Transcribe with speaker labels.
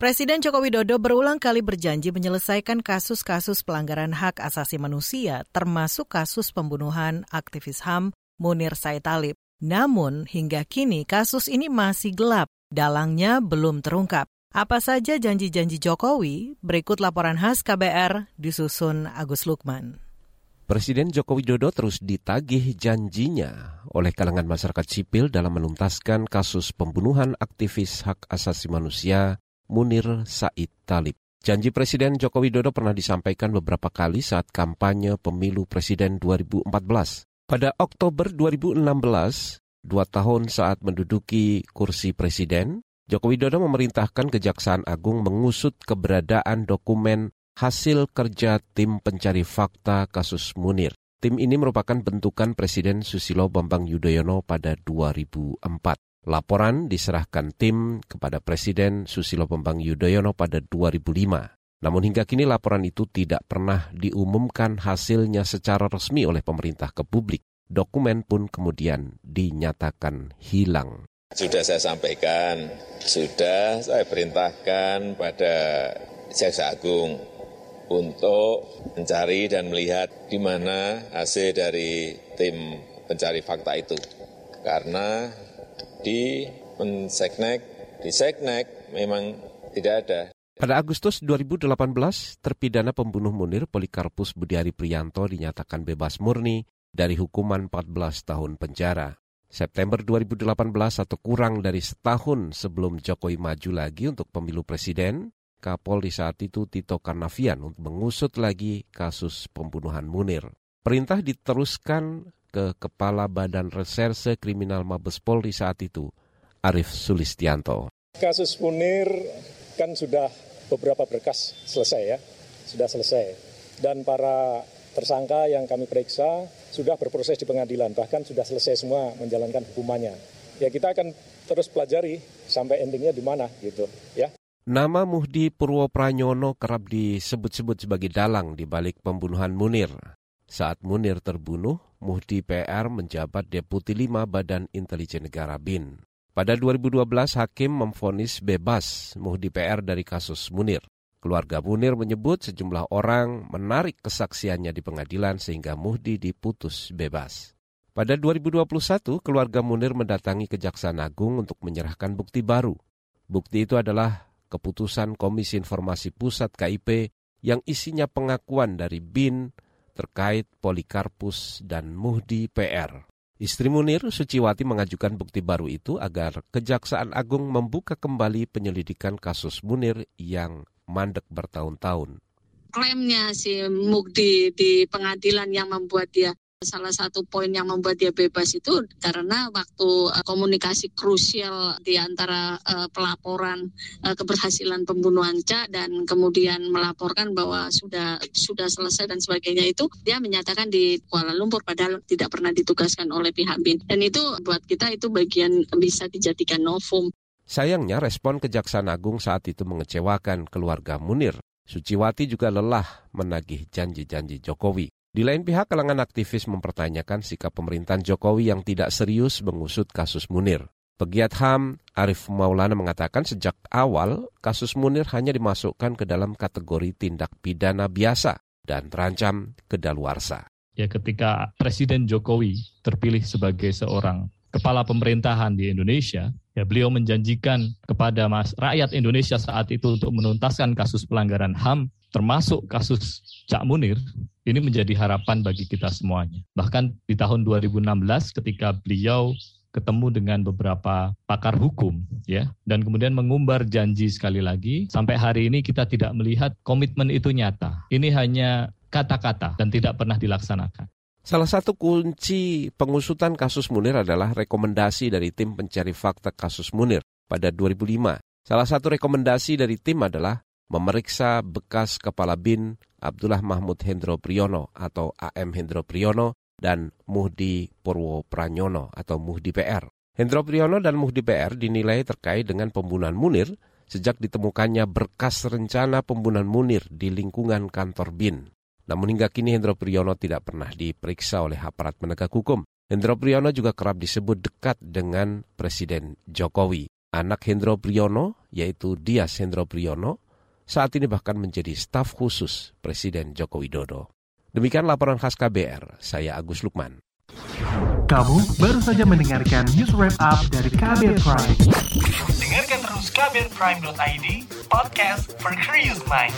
Speaker 1: Presiden Joko Widodo berulang kali berjanji menyelesaikan kasus-kasus pelanggaran hak asasi manusia, termasuk kasus pembunuhan aktivis HAM Munir Said Talib. Namun, hingga kini kasus ini masih gelap, dalangnya belum terungkap. Apa saja janji-janji Jokowi? Berikut laporan khas KBR disusun Agus Lukman.
Speaker 2: Presiden Joko Widodo terus ditagih janjinya oleh kalangan masyarakat sipil dalam menuntaskan kasus pembunuhan aktivis hak asasi manusia Munir Said Talib. Janji Presiden Joko Widodo pernah disampaikan beberapa kali saat kampanye pemilu Presiden 2014. Pada Oktober 2016, dua tahun saat menduduki kursi Presiden, Joko Widodo memerintahkan Kejaksaan Agung mengusut keberadaan dokumen hasil kerja tim pencari fakta kasus Munir. Tim ini merupakan bentukan Presiden Susilo Bambang Yudhoyono pada 2004. Laporan diserahkan tim kepada Presiden Susilo Bambang Yudhoyono pada 2005. Namun hingga kini laporan itu tidak pernah diumumkan hasilnya secara resmi oleh pemerintah ke publik. Dokumen pun kemudian dinyatakan hilang.
Speaker 3: Sudah saya sampaikan, sudah saya perintahkan pada Jaksa Agung untuk mencari dan melihat di mana hasil dari tim pencari fakta itu. Karena di Menseknek, di Seknek memang tidak ada.
Speaker 2: Pada Agustus 2018, terpidana pembunuh Munir Polikarpus Budiari Prianto dinyatakan bebas murni dari hukuman 14 tahun penjara. September 2018 atau kurang dari setahun sebelum Jokowi maju lagi untuk pemilu presiden, Kapolri saat itu Tito Karnavian untuk mengusut lagi kasus pembunuhan Munir. Perintah diteruskan ke Kepala Badan Reserse Kriminal Mabes Polri saat itu, Arif Sulistianto.
Speaker 4: Kasus Munir kan sudah beberapa berkas selesai ya, sudah selesai. Dan para tersangka yang kami periksa sudah berproses di pengadilan, bahkan sudah selesai semua menjalankan hukumannya. Ya kita akan terus pelajari sampai endingnya di mana gitu ya.
Speaker 2: Nama Muhdi Purwo Pranyono kerap disebut-sebut sebagai dalang di balik pembunuhan Munir. Saat Munir terbunuh, Muhdi PR menjabat Deputi 5 Badan Intelijen Negara BIN. Pada 2012, Hakim memfonis bebas Muhdi PR dari kasus Munir. Keluarga Munir menyebut sejumlah orang menarik kesaksiannya di pengadilan sehingga Muhdi diputus bebas. Pada 2021, keluarga Munir mendatangi Kejaksaan Agung untuk menyerahkan bukti baru. Bukti itu adalah keputusan Komisi Informasi Pusat KIP yang isinya pengakuan dari BIN terkait Polikarpus dan Muhdi PR. Istri Munir, Suciwati mengajukan bukti baru itu agar Kejaksaan Agung membuka kembali penyelidikan kasus Munir yang mandek bertahun-tahun.
Speaker 5: Klaimnya si Mugdi di pengadilan yang membuat dia salah satu poin yang membuat dia bebas itu karena waktu uh, komunikasi krusial di antara uh, pelaporan uh, keberhasilan pembunuhan Ca dan kemudian melaporkan bahwa sudah sudah selesai dan sebagainya itu dia menyatakan di Kuala Lumpur padahal tidak pernah ditugaskan oleh pihak BIN dan itu buat kita itu bagian bisa dijadikan novum.
Speaker 2: Sayangnya respon Kejaksaan Agung saat itu mengecewakan keluarga Munir. Suciwati juga lelah menagih janji-janji Jokowi. Di lain pihak, kalangan aktivis mempertanyakan sikap pemerintahan Jokowi yang tidak serius mengusut kasus Munir. Pegiat HAM Arif Maulana mengatakan sejak awal kasus Munir hanya dimasukkan ke dalam kategori tindak pidana biasa dan terancam kedaluarsa.
Speaker 6: Ya ketika Presiden Jokowi terpilih sebagai seorang kepala pemerintahan di Indonesia, ya beliau menjanjikan kepada mas rakyat Indonesia saat itu untuk menuntaskan kasus pelanggaran HAM termasuk kasus Cak Munir ini menjadi harapan bagi kita semuanya. Bahkan di tahun 2016 ketika beliau ketemu dengan beberapa pakar hukum ya dan kemudian mengumbar janji sekali lagi sampai hari ini kita tidak melihat komitmen itu nyata. Ini hanya kata-kata dan tidak pernah dilaksanakan.
Speaker 2: Salah satu kunci pengusutan kasus Munir adalah rekomendasi dari tim pencari fakta kasus Munir pada 2005. Salah satu rekomendasi dari tim adalah memeriksa bekas kepala BIN Abdullah Mahmud Hendro Priyono atau AM Hendro Priyono dan Muhdi Purwo Pranyono atau Muhdi PR. Hendro Priyono dan Muhdi PR dinilai terkait dengan pembunuhan Munir sejak ditemukannya berkas rencana pembunuhan Munir di lingkungan kantor BIN. Namun hingga kini Hendro Priyono tidak pernah diperiksa oleh aparat penegak hukum. Hendro Priyono juga kerap disebut dekat dengan Presiden Jokowi. Anak Hendro Priyono, yaitu Dias Hendro Priyono, saat ini bahkan menjadi staf khusus Presiden Joko Widodo. Demikian laporan khas KBR, saya Agus Lukman.
Speaker 7: Kamu baru saja mendengarkan news wrap up dari KBR Prime.
Speaker 8: Dengarkan terus kbrprime.id, podcast for curious mind.